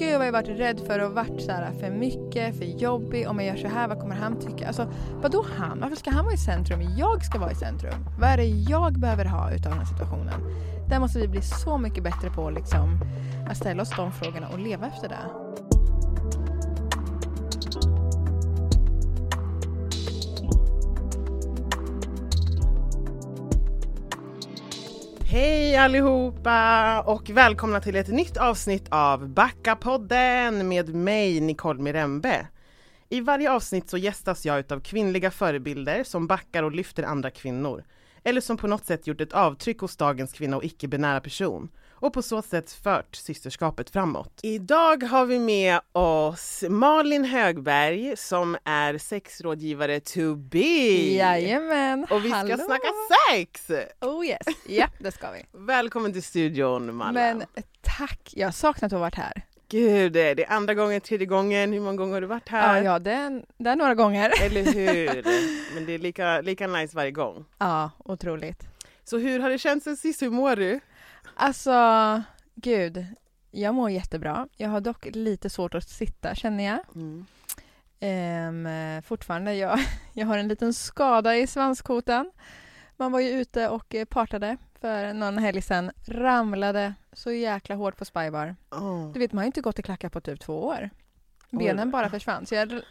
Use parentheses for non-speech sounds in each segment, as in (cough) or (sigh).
gud vad jag varit rädd för och varit så här för mycket, för jobbig, om jag gör så här, vad kommer han tycka? Alltså vadå han? Varför ska han vara i centrum? Jag ska vara i centrum. Vad är det jag behöver ha utav den här situationen? Där måste vi bli så mycket bättre på liksom, att ställa oss de frågorna och leva efter det. Hej allihopa och välkomna till ett nytt avsnitt av Backa-podden med mig Nicole Mirembe. I varje avsnitt så gästas jag utav kvinnliga förebilder som backar och lyfter andra kvinnor. Eller som på något sätt gjort ett avtryck hos dagens kvinna och icke-binära person och på så sätt fört systerskapet framåt. Idag har vi med oss Malin Högberg som är sexrådgivare to be. Jajamän, Och vi ska hallå. snacka sex! Oh yes, ja det ska vi. (laughs) Välkommen till studion Malin. Men tack, jag har saknat att ha varit här. Gud, det är andra gången, tredje gången. Hur många gånger har du varit Ja, här? ja det, är, det är några gånger. (laughs) Eller hur? Men det är lika, lika nice varje gång. Ja, otroligt. Så hur har det känts sen sist? Hur mår du? Alltså, gud. Jag mår jättebra. Jag har dock lite svårt att sitta känner jag. Mm. Ehm, fortfarande, jag, (laughs) jag har en liten skada i svanskotan. Man var ju ute och eh, partade för någon helg sedan. Ramlade så jäkla hårt på spybar. Oh. Du vet, man har ju inte gått i klackar på typ två år. Oj. Benen bara försvann. Så jag, (laughs)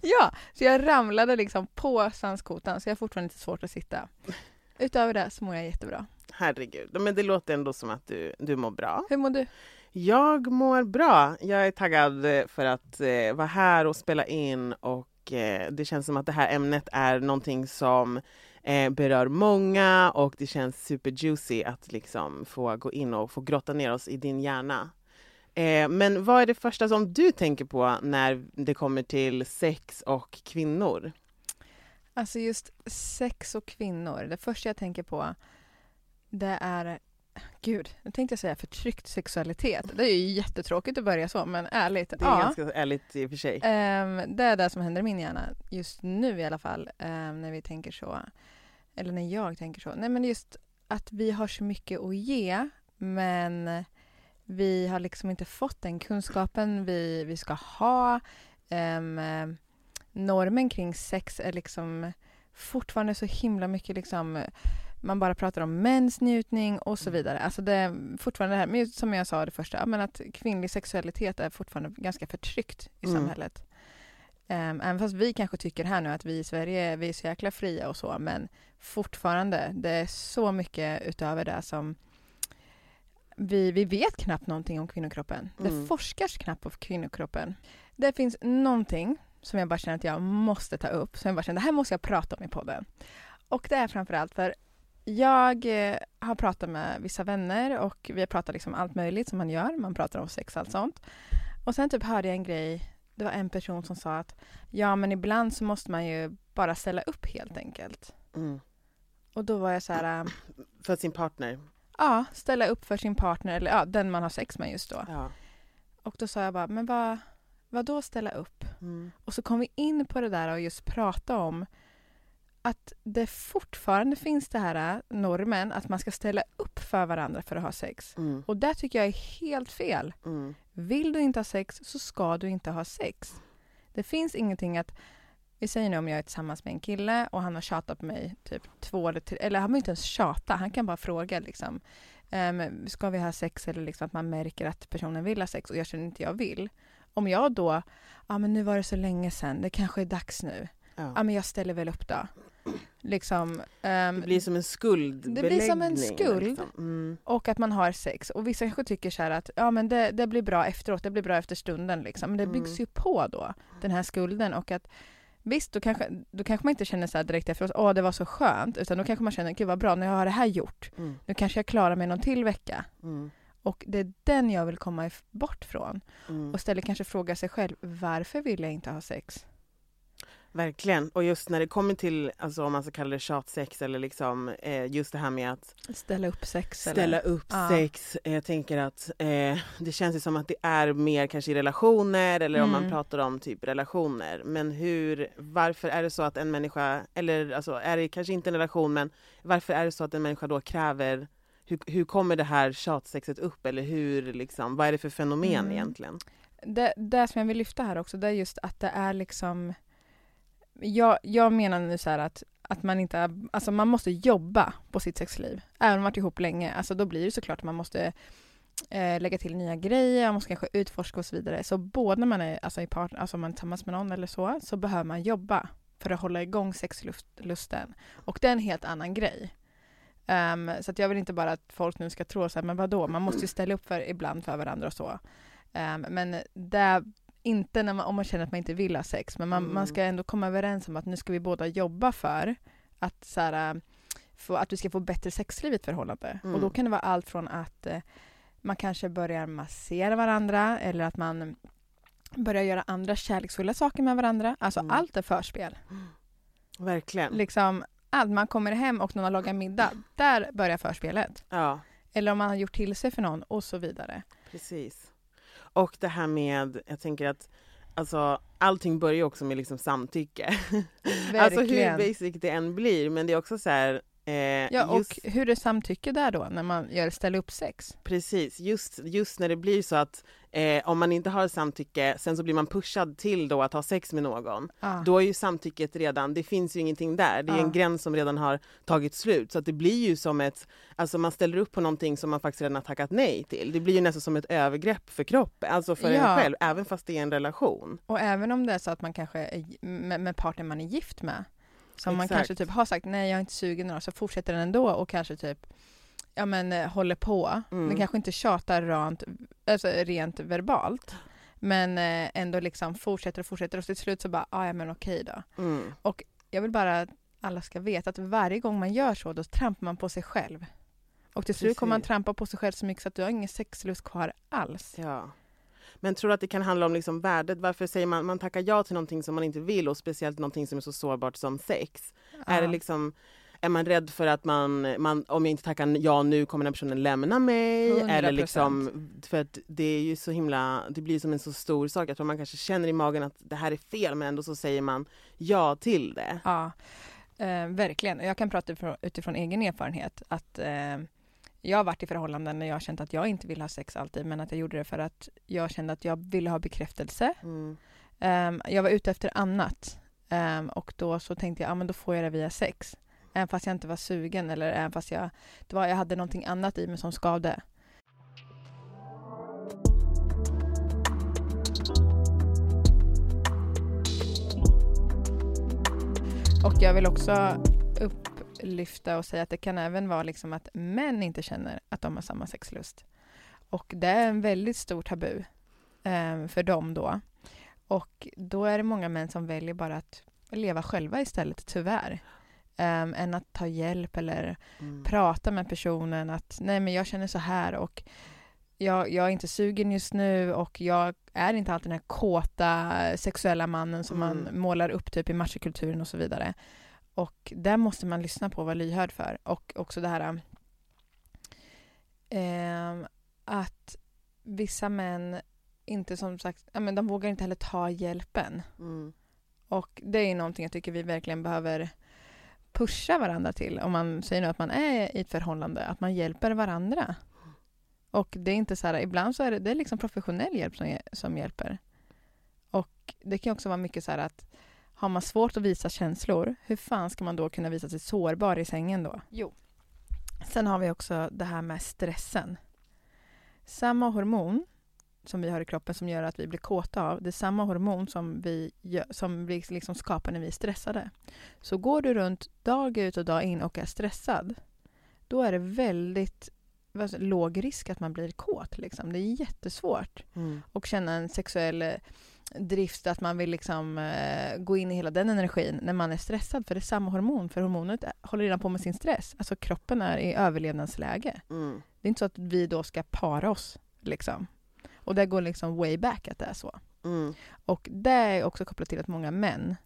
ja, så jag ramlade liksom på svanskotan så jag har fortfarande lite svårt att sitta. Utöver det så mår jag jättebra. Herregud, men det låter ändå som att du, du mår bra. Hur mår du? Jag mår bra. Jag är taggad eh, för att eh, vara här och spela in och eh, det känns som att det här ämnet är någonting som eh, berör många och det känns superjuicy att liksom få gå in och få grotta ner oss i din hjärna. Eh, men vad är det första som du tänker på när det kommer till sex och kvinnor? Alltså just sex och kvinnor. Det första jag tänker på det är Gud, nu tänkte jag säga förtryckt sexualitet. Det är ju jättetråkigt att börja så, men ärligt. Det är ja. ganska ärligt i och för sig. Ehm, det är det som händer i min hjärna just nu i alla fall, ehm, när vi tänker så. Eller när jag tänker så. Nej, men just att vi har så mycket att ge, men vi har liksom inte fått den kunskapen vi, vi ska ha. Normen kring sex är liksom fortfarande så himla mycket liksom man bara pratar om mäns njutning och så vidare. Alltså det är fortfarande det här, men som jag sa det första, men att kvinnlig sexualitet är fortfarande ganska förtryckt i Mm. samhället. Um, även fast vi kanske tycker här nu att vi i Sverige vi är så jäkla fria och så, men fortfarande, det är så mycket utöver det som vi, vi vet knappt någonting om kvinnokroppen. Mm. Det forskars knappt på kvinnokroppen. Det finns någonting som jag bara känner att jag måste ta upp, som jag bara känner det här måste jag prata om i podden. Och det är framförallt för jag eh, har pratat med vissa vänner och vi har pratat liksom allt möjligt som man gör. Man pratar om sex och allt sånt. Och sen typ hörde jag en grej. Det var en person som sa att ja, men ibland så måste man ju bara ställa upp helt enkelt. Mm. Och då var jag så här, äh, (clears throat) För sin partner. ja, ställa upp för sin partner eller ja, den man har sex med just då. Ja. Och då sa jag bara, men vad, vad då ställa upp? Mm. Och så kom vi in på det där och just prata om att det fortfarande finns det här äh, normen att man ska ställa upp för varandra för att ha sex. Mm. Och det tycker jag är helt fel. Mm. Vill du inte ha sex så ska du inte ha sex. Det finns ingenting att vi säger nu om jag är tillsammans med en kille och han har tjatat på mig typ två eller tre, eller han behöver inte ens tjata, han kan bara fråga liksom. ehm, ska vi ha sex eller liksom att man märker att personen vill ha sex och jag känner inte jag vill. Om jag då, ja men nu var det så länge sedan, det kanske är dags nu. Ja. Ja men jag ställer väl upp då. Liksom. ehm, Det blir som en skuldbeläggning. Det blir som en skuld. Liksom. Mm. och att man har sex. Och vissa kanske tycker så att ja, men det, det blir bra efteråt, det blir bra efter stunden. Liksom. Men det byggs Mm. ju på då, den här skulden. Och att visst, då kanske, då kanske man inte känner så direkt efteråt, åh det var så skönt. Utan då kanske man känner, gud vad bra, nu har jag det här gjort. Mm. Nu kanske jag klarar mig någon till vecka. Mm. Och det är den jag vill komma bort från. Mm. Och istället kanske fråga sig själv, varför vill jag inte ha sex? Verkligen. Och just när det kommer till, alltså, om man ska kalla det tjatsex eller liksom, eh, just det här med att Ställa upp sex? ställa eller? upp Ja. sex. Jag tänker att eh, det känns ju som att det är mer kanske i relationer eller om man Mm. pratar om typ relationer. Men hur, varför är det så att en människa, eller alltså är det kanske inte en relation men varför är det så att en människa då kräver hur, hur kommer det här tjatsexet upp eller hur liksom, vad är det för fenomen Mm. egentligen? Det, det som jag vill lyfta här också, det är just att det är liksom... Jag, jag menar nu så att, att man inte... Alltså man måste jobba på sitt sexliv. Även om man varit ihop länge. Alltså då blir det såklart att man måste eh, lägga till nya grejer, man måste kanske utforska och så vidare. Så både när man är alltså i partner, alltså man är tillsammans med någon eller så, så behöver man jobba för att hålla igång sexlusten. Och det är en helt annan grej. Ehm, så att jag vill inte bara att folk nu ska tro så här, men vadå, man måste ju ställa upp för ibland för varandra och så. Ehm, men det är inte när man, om man känner att man inte vill ha sex, men man, Mm. man ska ändå komma överens om att nu ska vi båda jobba för att, så här, få, att vi ska få bättre sexliv i ett förhållande. Mm. Och då kan det vara allt från att eh, man kanske börjar massera varandra eller att man börjar göra andra kärleksfulla saker med varandra. Alltså Mm. allt är förspel. Verkligen. Liksom, allt man kommer hem och någon har lagat middag, där börjar förspelet. Ja, Eller om man har gjort till sig för någon och så vidare. precis. Och det här med, jag tänker att Alltså allting börjar ju också med liksom samtycke. (laughs) Alltså hur Verkligen. basic det än blir men det är också så här eh, Ja, just, och hur är samtycke där då, när man gör ställa upp sex? Precis, just, just när det blir så att eh, om man inte har samtycke sen så blir man pushad till då att ha sex med någon. Ah. Då är ju samtycket redan, det finns ju ingenting där. Det är Ja. en gräns som redan har tagit slut. Så att det blir ju som ett, alltså man ställer upp på någonting som man faktiskt redan har tackat nej till. Det blir ju nästan som ett övergrepp för kroppen, alltså för Ja. en själv, även fast det är en relation. Och även om det är så att man kanske är med, med partner man är gift med, som man kanske typ har sagt nej jag är inte sugen idag, så fortsätter den ändå och kanske typ ja men eh, håller på. Mm. Den kanske inte tjatar rent, alltså rent verbalt. Men eh, ändå liksom fortsätter och fortsätter och till slut så bara, ah, ja men okej då. Mm. Jag vill bara att alla ska veta att varje gång man gör så, då trampar man på sig själv. Och till slut kommer man trampa på sig själv så mycket så att du har ingen sexlust kvar alls. Ja. Men tror du att det kan handla om liksom värdet? Varför säger man man tackar ja till någonting som man inte vill och speciellt någonting som är så sårbart som sex? Är det Ja. liksom är man rädd för att man, man, om jag inte tackar ja nu kommer den personen lämna mig? 100%. Eller liksom, för att det är ju så himla, det blir som en så stor sak. Jag tror man kanske känner i magen att det här är fel men ändå så säger man ja till det. Ja, eh, verkligen. Och Jag kan prata utifrån, utifrån egen erfarenhet. Att eh, Jag har varit i förhållanden när jag har känt att jag inte vill ha sex alltid, men att jag gjorde det för att jag kände att jag ville ha bekräftelse. Mm. Ehm, jag var ute efter annat. Ehm, och då så tänkte jag, ja men då får jag det via sex. Även fast jag inte var sugen eller även fast jag, det var, jag hade någonting annat i mig som skavde. Och jag vill också upplyfta och säga att det kan även vara liksom att män inte känner att de har samma sexlust. Och det är en väldigt stor tabu eh, för dem då. Och då är det många män som väljer bara att leva själva istället, tyvärr. Um, än att ta hjälp eller Mm. prata med personen att nej men jag känner så här och jag, jag är inte sugen just nu och jag är inte alltid den här kåta sexuella mannen som man Mm. målar upp typ i machokulturen och så vidare. Och där måste man lyssna på och vara lyhörd för. Och också det här ehm, att vissa män inte som sagt, ja, men de vågar inte heller ta hjälpen. Mm. Och det är ju någonting jag tycker vi verkligen behöver pusha varandra till. Om man säger nu att man är i ett förhållande, att man hjälper varandra. Och det är inte så här, ibland så är det, det är liksom professionell hjälp som, som hjälper. Och det kan också vara mycket så här att har man svårt att visa känslor, hur fan ska man då kunna visa sig sårbar i sängen då? Jo. Sen har vi också det här med stressen. Samma hormon som vi har i kroppen som gör att vi blir kåta av, det är samma hormon som vi, gör, som vi liksom skapar när vi är stressade. Så går du runt dag ut och dag in och är stressad, då är det väldigt säger- låg risk att man blir kåt. Liksom. Det är jättesvårt Mm. att känna en sexuell eh, drift, att man vill liksom, eh, gå in i hela den energin när man är stressad. För det är samma hormon, för hormonet är- håller redan på med sin stress. Alltså kroppen är i överlevnadsläge. Mm. Det är inte så att vi då ska para oss. Liksom. Och det går liksom way back att det är så. Mm. Och det är också kopplat till att många män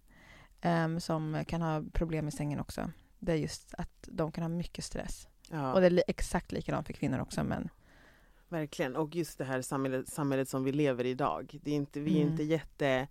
ehm, som kan ha problem i sängen också. Det är just att de kan ha mycket stress. Ja. Och det är li- exakt likadant för kvinnor också. Men Verkligen, och just det här samhället, samhället som vi lever i idag. Det är inte, vi är Mm. inte jätte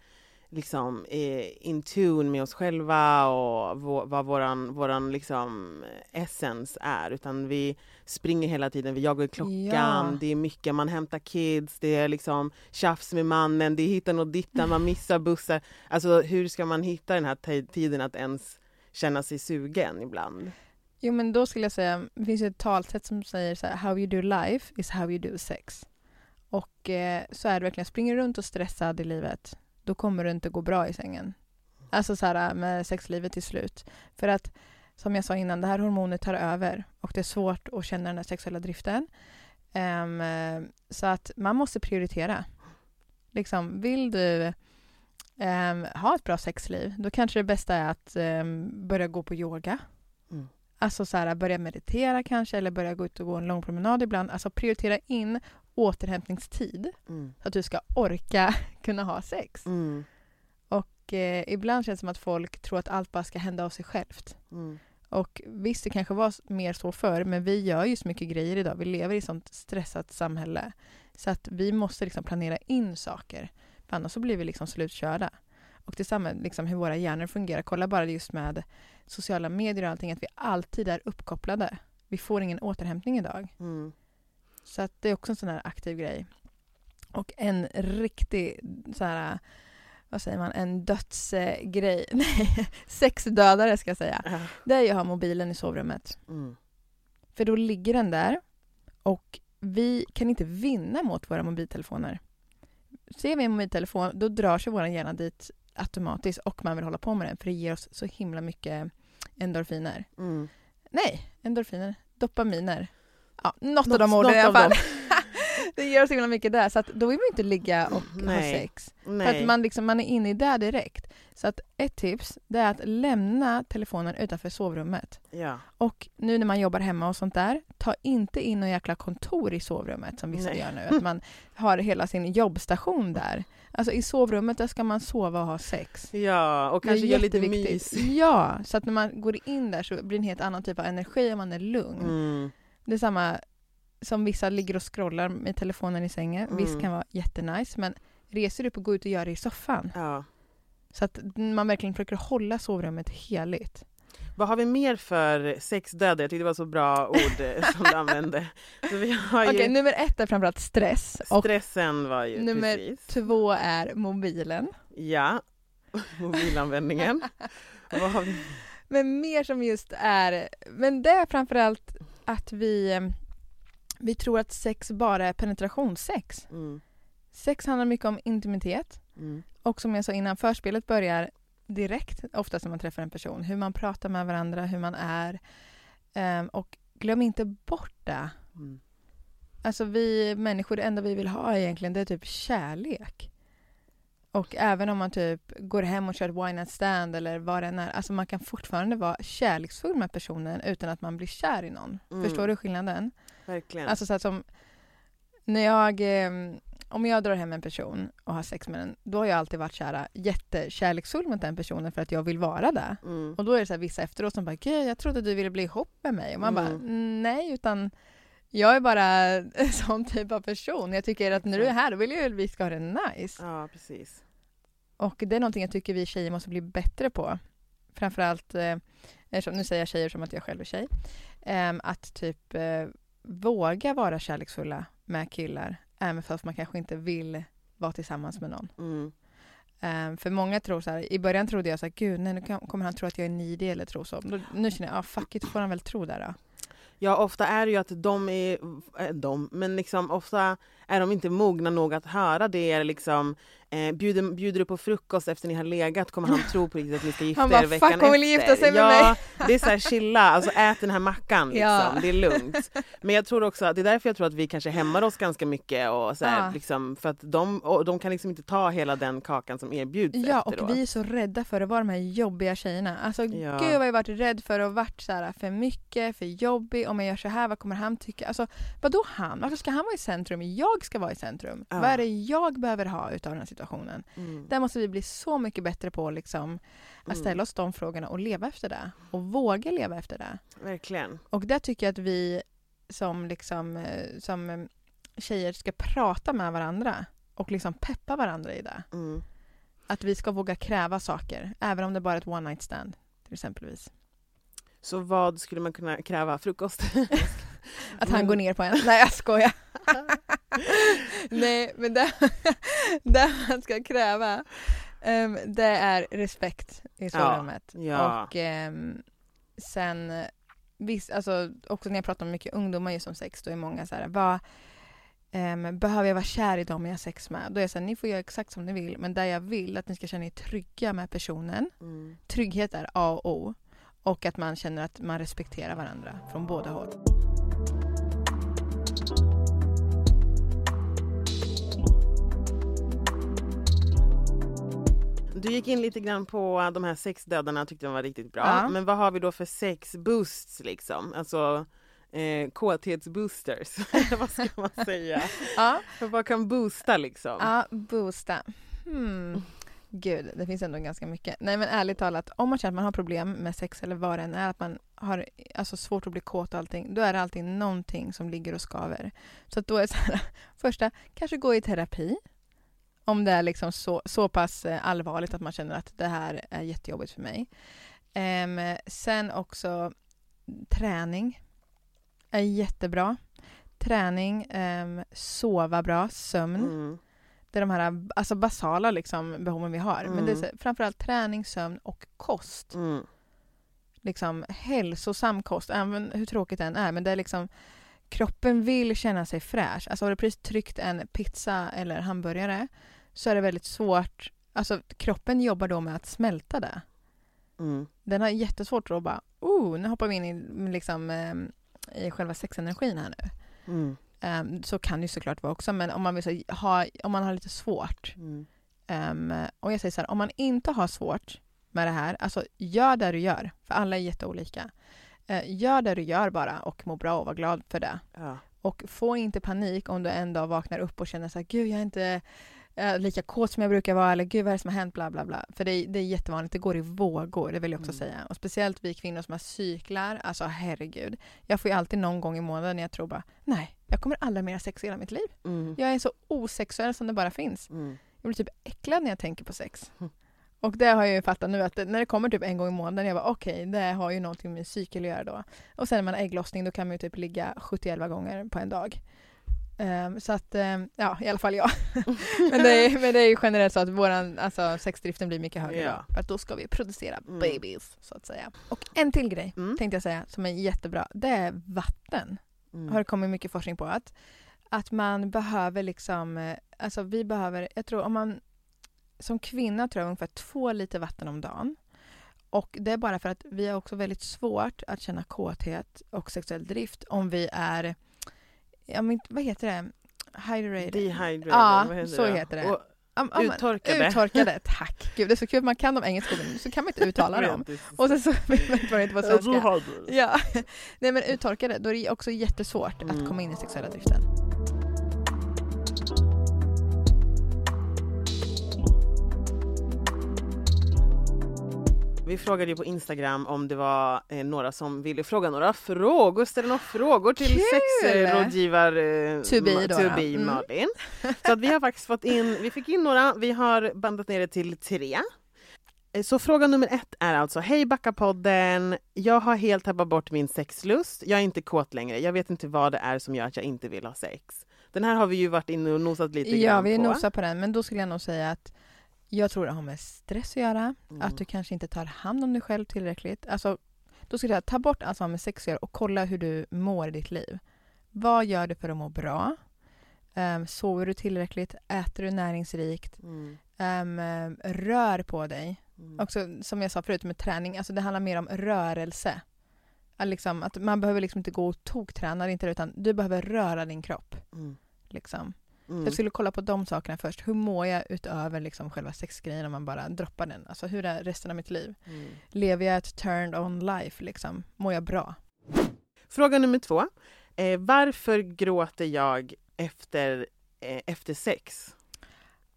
liksom eh, in tune med oss själva och vad våran, våran liksom essence är utan vi springer hela tiden, vi jagar klockan, Ja. det är mycket, man hämtar kids, det är liksom tjafs med mannen, det är hittan och dittan, man missar bussar. Alltså hur ska man hitta den här ti- tiden att ens känna sig sugen ibland? Jo men då skulle jag säga, det finns ju ett talsätt som säger så här, how you do life is how you do sex. Och eh, så är det verkligen, springer runt och stressad i livet, då kommer det inte gå bra i sängen. Alltså så här med sexlivet till slut. För att som jag sa innan, det här hormonet tar över och det är svårt att känna den här sexuella driften. Eh, så att man måste prioritera. Liksom, vill du ehm, ha ett bra sexliv, då kanske det bästa är att ehm, börja gå på yoga. Mm. Alltså så här, börja meditera kanske eller börja gå ut och gå en lång promenad ibland. Alltså prioritera in återhämtningstid Mm. så att du ska orka (laughs) kunna ha sex. Mm. Och eh, ibland känns det som att folk tror att allt bara ska hända av sig självt. Mm. Och visst, det kanske var mer så förr, men vi gör ju så mycket grejer idag. Vi lever i ett sånt stressat samhälle. Så att vi måste liksom planera in saker. För annars så blir vi liksom slutkörda. Och detsamma liksom hur våra hjärnor fungerar. Kolla bara just med sociala medier och allting, att vi alltid är uppkopplade. Vi får ingen återhämtning idag. Mm. Så att det är också en sån här aktiv grej. Och en riktig så här, vad säger man, en dödsgrej, (laughs) nej, sexdödare ska jag säga. Ja. Det är ju att ha mobilen i sovrummet. Mm. För då ligger den där och vi kan inte vinna mot våra mobiltelefoner. Ser vi en mobiltelefon, då drar sig vår hjärna dit automatiskt och man vill hålla på med den för det ger oss så himla mycket endorfiner. Mm. Nej, endorfiner, dopaminer. Ja, något, av Något- de orden i alla av fall. (laughs) det oss så himla mycket där så att då vill man inte ligga och ha Nej. sex. För Nej. att man, liksom, man är inne i det direkt. Så att ett tips det är att lämna telefonen utanför sovrummet. Ja. Och nu när man jobbar hemma och sånt där, ta inte in några jäkla kontor i sovrummet som vissa Nej. gör nu. (laughs) Att man har hela sin jobbstation där. Alltså i sovrummet där ska man sova och ha sex. ja, och kanske göra lite mys. Ja, så att när man går in där så blir det en helt annan typ av energi och man är lugn. Mm. Det är samma som vissa ligger och scrollar med telefonen i sängen. Mm. Visst kan vara jättenice men reser du upp och går ut och gör det i soffan. Ja. Så att man verkligen försöker hålla sovrummet heligt. Vad har vi mer för sexdödare? Jag tyckte det var så bra ord eh, som du använde. (laughs) Så vi har ju, Okej, nummer ett är framförallt stress. Stressen var ju nummer precis. två är mobilen. Ja, (laughs) mobilanvändningen. Vad har vi? Men mer som just är... Men det är framförallt att vi, eh, vi tror att sex bara är penetrationssex. Mm. Sex handlar mycket om intimitet. Mm. Och som jag sa innan, förspelet börjar direkt, oftast när man träffar en person. Hur man pratar med varandra, hur man är. Ehm, och glöm inte bort det. Mm. Alltså vi människor, det enda vi vill ha egentligen, det är typ kärlek. Och även om man typ går hem och kör ett wine stand eller vad det än är, alltså man kan fortfarande vara kärleksfull med personen utan att man blir kär i någon. Mm. Förstår du skillnaden? Verkligen. Alltså så att som när jag, eh, om jag drar hem en person och har sex med den, då har jag alltid varit kära, jättekärleksfull mot den personen för att jag vill vara där. mm. Och då är det så här vissa efteråt som bara, gud jag trodde du ville bli ihop med mig. Och man bara, Mm. nej utan jag är bara (laughs) en sån typ av person. Jag tycker att när du är här då vill jag att vi ska ha det nice. Ja, precis. Och det är någonting jag tycker vi tjejer måste bli bättre på. Framförallt, eh, nu säger jag tjejer som att jag själv är tjej, ehm, att typ eh, våga vara kärleksfulla med killar, även fast man kanske inte vill vara tillsammans med någon. Mm. Ehm, för många tror så här, i början trodde jag så här, gud nej, nu kommer han tro att jag är needy eller tro så. Då, nu känner jag, ah, fuck it, får han väl tro där då. Ja, ofta är det ju att de är, äh, de, men liksom ofta är de inte mogna nog att höra det. Liksom, eh, bjuder, bjuder du på frukost efter ni har legat kommer han tro på riktigt att ni ska gifta Han er bara, veckan "Fuck, hon vill efter. gifta sig med ja, Det är så här chilla, alltså ät den här mackan liksom. Ja. Det är lugnt. Men jag tror också att det är därför jag tror att vi kanske hämmar oss ganska mycket och så här, Ja. liksom, för att de, och de kan liksom inte ta hela den kakan som erbjuds Ja, efteråt. och vi är så rädda för att vara de här jobbiga tjejerna. Alltså Ja. gud vad jag varit rädd för att varit så här för mycket, för jobbig. Om jag gör så här, vad kommer han tycka? Alltså vadå han? Varför ska han vara i centrum? Jag ska vara i centrum. Ja. Vad är det jag behöver ha utav den här situationen? Mm. Där måste vi bli så mycket bättre på liksom, att Mm. ställa oss de frågorna och leva efter det. Och våga leva efter det. Verkligen. Och där tycker jag att vi som, liksom, eh, som eh, tjejer ska prata med varandra och liksom peppa varandra i det. Mm. Att vi ska våga kräva saker, även om det bara är ett one night stand. Till exempelvis. Så vad skulle man kunna kräva? Frukost? (laughs) (laughs) Att han går ner på en. Nej jag skojar. (laughs) Nej men det, (laughs) det man ska kräva ehm, det är respekt i sovrummet. Ja. Och ehm, sen visst, alltså också när jag pratar med mycket ungdomar just om sex då är många så här, vad ehm, behöver jag vara kär i dem jag har sex med? Då är jag så här, ni får göra exakt som ni vill men där jag vill att ni ska känna er trygga med personen. Mm. Trygghet är A och O. Och att man känner att man respekterar varandra från båda håll. Du gick in lite grann på de här sexdödarna tyckte de var riktigt bra. Ja. Men vad har vi då för sexboosts liksom? Alltså eh, kåthetsboosters, (laughs) vad ska man säga? Ja, vad kan boosta liksom? ja boosta. Hmm. Gud, det finns ändå ganska mycket. Nej men ärligt talat, om man känner att man har problem med sex eller vad det än är, att man har alltså, svårt att bli kåt och allting, då är det alltid någonting som ligger och skaver. Så att då är det så här, (laughs) första, kanske gå i terapi. Om det är liksom så, så pass eh, allvarligt att man känner att det här är jättejobbigt för mig. Ehm, sen också träning är jättebra. Träning, ehm, sova bra, sömn. Mm. Det är de här alltså basala liksom, behoven vi har. Men det är Mm. så, framförallt träning, sömn och kost. Mm. Liksom hälsosam kost, även hur tråkigt det än är. Men det är liksom, kroppen vill känna sig fräsch. Alltså har du precis tryckt en pizza eller hamburgare så är det väldigt svårt. Alltså kroppen jobbar då med att smälta det. Mm. Den har jättesvårt att bara, oh, nu hoppar vi in i, liksom, ehm, i själva sexenergin här nu. Mm. Ehm, så kan det ju såklart vara också, men om man, vill, så, ha, om man har lite svårt Mm. Um, och jag säger så här, om man inte har svårt med det här, alltså gör det du gör, för alla är jätteolika. Uh, gör det du gör bara och må bra och var glad för det. Ja. Och få inte panik om du en dag vaknar upp och känner så här, gud jag är inte eh, lika kåt som jag brukar vara, eller gud vad är det som har hänt, bla bla bla. För det är, det är jättevanligt, det går i vågor, det vill jag också Mm. säga. Och speciellt vi kvinnor som har cyklar, alltså herregud. Jag får ju alltid någon gång i månaden när jag tror bara, nej, jag kommer aldrig mer ha sex i hela mitt liv. Mm. Jag är så osexuell som det bara finns. Mm. Jag blir typ äcklad när jag tänker på sex. Mm. Och det har jag ju fattat nu att när det kommer typ en gång i månaden, jag bara okej, det har ju någonting med min cykel att göra då. Och sen när man har ägglossning då kan man ju typ ligga 71 gånger på en dag. Ehm, så att, ehm, ja i alla fall jag. (laughs) men, det är, men det är ju generellt så att våran, alltså sexdriften blir mycket högre Ja. För att då ska vi producera Mm. babies, så att säga. Och en till grej Mm. tänkte jag säga som är jättebra, det är vatten Mm. har det kommit mycket forskning på att, att man behöver liksom, eh, alltså vi behöver, jag tror om man som kvinna tror jag ungefär två liter vatten om dagen. Och det är bara för att vi har också väldigt svårt att känna kåthet och sexuell drift om vi är, ja men vad heter det? Hydrated? Dehydrated, Ja, vad heter så det? heter det. Och ja, men uttorkade. Uttorkade, (laughs) tack. Gud det är så kul, man kan de engelska orden så kan man inte uttala dem. Och sen så (laughs) vet man inte vad svenska. Ja, (laughs) nej men uttorkade, då är det också jättesvårt Mm. att komma in i sexuella driften. Vi frågade ju på Instagram om det var eh, några som ville fråga några frågor, ställa några frågor till Kul! sexrådgivar eh, To be då, to ja. be Mm. Malin. (laughs) Så att vi har faktiskt fått in, vi fick in några, vi har bandat ner det till tre. Eh, Så fråga nummer ett är alltså, hej Backapodden, jag har helt tappat bort min sexlust, jag är inte kåt längre, jag vet inte vad det är som gör att jag inte vill ha sex. Den här har vi ju varit inne och nosat lite Ja, grann vi på. nosar på den, men då skulle jag nog säga att jag tror det har med stress att göra, Mm. att du kanske inte tar hand om dig själv tillräckligt. Alltså, då skulle jag säga, ta bort allt som har med sex att göra och kolla hur du mår i ditt liv. Vad gör du för att må bra? Um, sover du tillräckligt? Äter du näringsrikt? Mm. Um, rör på dig. Mm. Också som jag sa förut med träning, alltså det handlar mer om rörelse. Att, liksom, att man behöver liksom inte gå och tokträna, inte utan du behöver röra din kropp. Mm. Liksom. Mm. Jag skulle kolla på de sakerna först. Hur mår jag utöver liksom själva sexgrejen om man bara droppar den? Alltså hur är resten av mitt liv? Mm. Lever jag ett turned on life liksom? Mår jag bra? Fråga nummer två. Eh, varför gråter jag efter, eh, efter sex?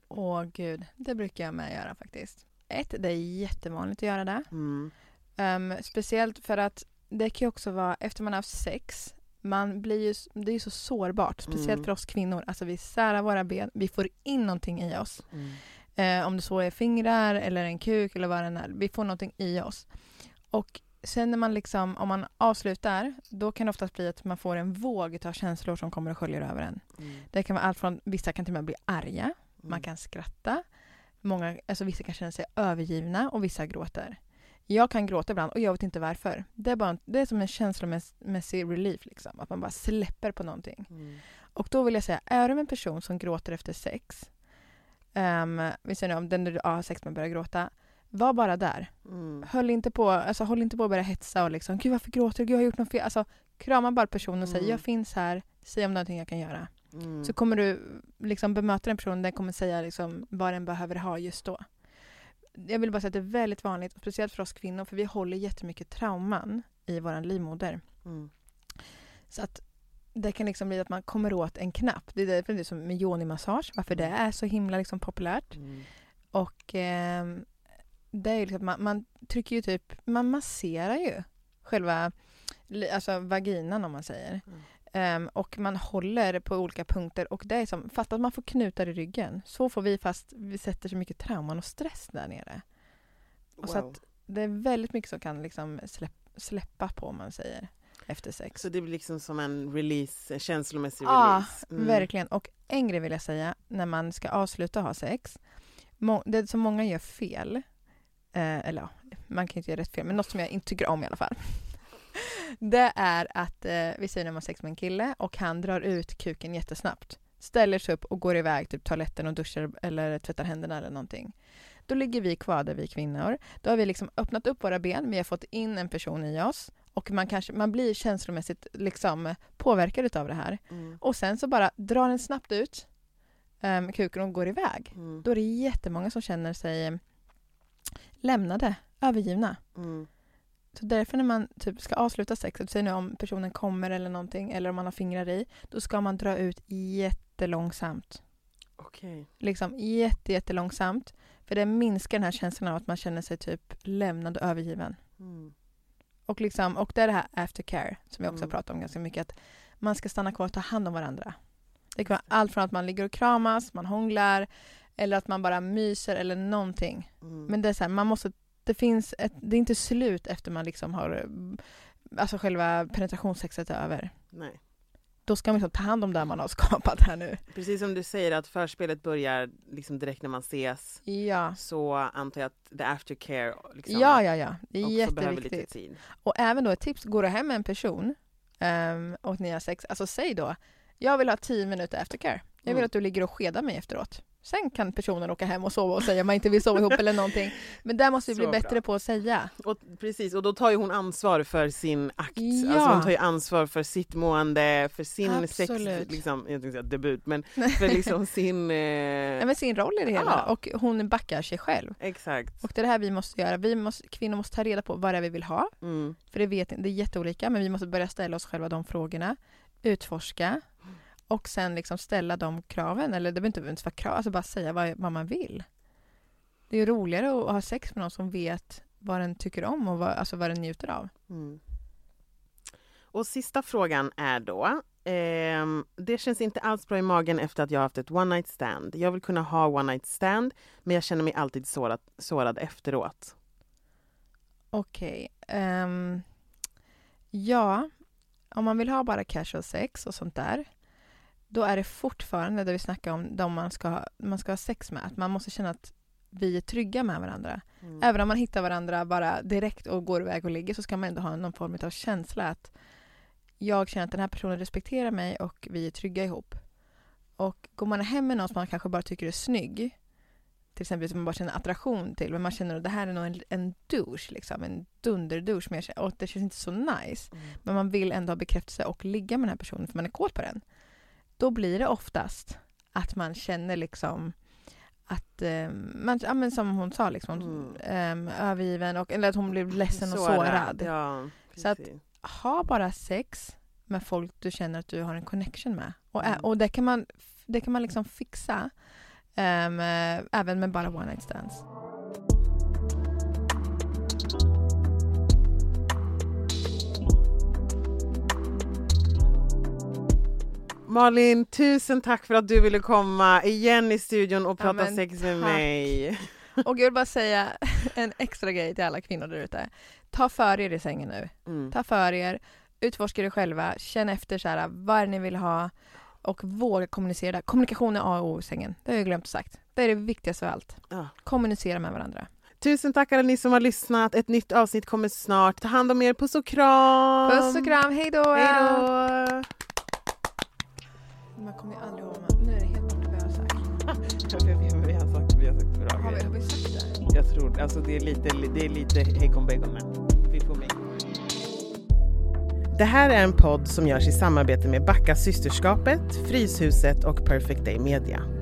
Åh gud, det brukar jag med göra faktiskt. Ett, det är jättevanligt att göra det. Mm. Ehm, speciellt för att det kan ju också vara efter man har haft sex. Man blir ju, det är ju så sårbart, speciellt Mm. för oss kvinnor. Alltså vi särar våra ben, vi får in någonting i oss. Mm. Eh, om det så är fingrar eller en kuk eller vad det är. Vi får någonting i oss. Och sen när man liksom, om man avslutar, då kan det oftast bli att man får en våg av känslor som kommer och sköljer över en. Mm. Det kan vara allt från, vissa kan till och med bli arga, man Mm. kan skratta, många, alltså vissa kan känna sig övergivna och vissa gråter. Jag kan gråta ibland och jag vet inte varför. Det är, bara, en- det är som en känslomässig relief, liksom, att man bara släpper på någonting. Mm. Och då vill jag säga, är du en person som gråter efter sex, um, vi säger nu om den du har sex med börjar gråta, var bara där. Mm. Höll inte på, alltså, håll inte på att börja hetsa och liksom, gud varför gråter du? Gud jag har gjort något fel. Alltså, krama bara personen och säg, Mm. jag finns här, säg om någonting jag kan göra. Mm. Så kommer du liksom bemöta den personen, den kommer säga liksom vad den behöver ha just då. Jag vill bara säga att det är väldigt vanligt, och speciellt för oss kvinnor, för vi håller jättemycket trauman i vår livmoder. Mm. Så att det kan liksom bli att man kommer åt en knapp. Det är därför det är som med yoni-massage, varför det är så himla liksom populärt. Mm. Och ehm, det är ju liksom, man, man trycker ju typ, man masserar ju själva alltså vaginan om man säger. Mm. Ehm, och man håller på olika punkter och det är som, fatta att man får knutar i ryggen. Så får vi fast vi sätter så mycket trauman och stress där nere. Och så att det är väldigt mycket som kan liksom släpp, släppa på om man säger efter sex. Så det blir liksom som en release, en känslomässig Ja, release. Mm. Verkligen. Och en grej vill jag säga när man ska avsluta ha sex. Må- det som många gör fel, eh, eller ja, man kan inte göra rätt fel, men något som jag inte tycker om i alla fall. Det är att eh, vi säger när man har sex med en kille och han drar ut kuken jättesnabbt. Ställer sig upp och går iväg till toaletten och duschar eller tvättar händerna eller någonting. Då ligger vi kvar där vi kvinnor. Då har vi liksom öppnat upp våra ben, vi har fått in en person i oss och man, kanske, man blir känslomässigt liksom påverkad av det här. Mm. Och sen så bara drar den snabbt ut um, kuken och går iväg. Mm. Då är det jättemånga som känner sig lämnade, övergivna. Mm. Så därför när man typ ska avsluta sexet, säg nu om personen kommer eller någonting, eller om man har fingrar i, då ska man dra ut jättelångsamt. Okej. Liksom jätte, jättelångsamt. För det minskar den här känslan av att man känner sig typ lämnad och övergiven. Mm. Och, liksom, och det är det här aftercare som vi också Mm. pratar om ganska mycket. Att man ska stanna kvar och ta hand om varandra. Det kan vara allt från att man ligger och kramas, man hånglar eller att man bara myser eller någonting. Mm. Men det är så här, man måste, det finns ett, det är inte slut efter man liksom har, eh, alltså själva penetrationssexet är över. Nej. Då ska man liksom ta hand om det man har skapat här nu. Precis som du säger att förspelet börjar liksom direkt när man ses Ja, så antar jag att the aftercare liksom ja, ja, ja. Det är också behöver lite jätteviktigt. tid. Och även då ett tips, går du hem med en person um, och ni har sex, alltså säg då, jag vill ha 10 minuter aftercare. Jag vill Mm. att du ligger och skedar mig efteråt. Sen kan personen åka hem och sova och säga man inte vill sova ihop eller någonting. Men där måste vi bli bra. bättre på att säga. Och, precis, och då tar ju hon ansvar för sin akt. Ja. Alltså hon tar ju ansvar för sitt mående, för sin sex, Absolut. liksom, jag tänkte säga debut, men (laughs) för liksom sin... Nej, Eh, men sin roll i det hela. Ja. Och hon backar sig själv. exakt. Och det är det här vi måste göra. Vi måste, kvinnor måste ta reda på vad det är vi vill ha. Mm. För det, vet, det är jätteolika, men vi måste börja ställa oss själva de frågorna. Utforska. Och sen liksom ställa de kraven. Eller det behöver inte ens vara krav, alltså bara säga vad, vad man vill. Det är ju roligare att ha sex med någon som vet vad den tycker om och vad, alltså vad den njuter av. Mm. Och sista frågan är då, ehm, det känns inte alls bra i magen efter att jag haft ett one night stand. Jag vill kunna ha one night stand, men jag känner mig alltid sårad, sårad efteråt. Okej. ehm, ja, om man vill ha bara casual sex och sånt där. Då är det fortfarande det vi snackar om, de man ska, ha, man ska ha sex med. Att man måste känna att vi är trygga med varandra. Mm. Även om man hittar varandra bara direkt och går iväg och ligger så ska man ändå ha någon form av känsla att jag känner att den här personen respekterar mig och vi är trygga ihop. Och går man hem med någon som man kanske bara tycker är snygg, till exempel som man bara känner attraktion till, men man känner att det här är nog en, en douche, liksom, en dunderdouche, men jag känner- och det känns inte så nice. Mm. Men man vill ändå ha bekräftelse och ligga med den här personen för man är kåt på den. Då blir det oftast att man känner liksom att, eh, man, ja, men som hon sa, liksom, Mm. eh, övergiven och, eller att hon blev ledsen och sårad. Ja, Så att-. Ha bara sex med folk du känner att du har en connection med. Och, Mm. och det kan man, det kan man liksom fixa ehm, eh, även med bara one night stands. Malin, tusen tack för att du ville komma igen i studion och prata men sex med tack. mig. Och jag vill bara säga (laughs) en extra grej till alla kvinnor där ute. Ta för er i sängen nu. Mm. Ta för er, utforska det själva, känn efter så här, vad ni vill ha och våga kommunicera. Kommunikation är A och O i sängen. Det har jag glömt sagt. Det är det viktigaste av allt. Ja. Kommunicera med varandra. Tusen tack alla ni som har lyssnat. Ett nytt avsnitt kommer snart. Ta hand om er. Puss och kram! Puss och kram, hej då! Man kommer ju aldrig ihåg, men nu är det helt borta vad jag har sagt. (laughs) vi, har sagt, vi har sagt bra Har vi, har vi sagt det? Jag tror, alltså det är lite, det är lite hejkon bacon men vi får med. Det här är en podd som görs i samarbete med Backa systerskapet, Fryshuset och Perfect Day Media.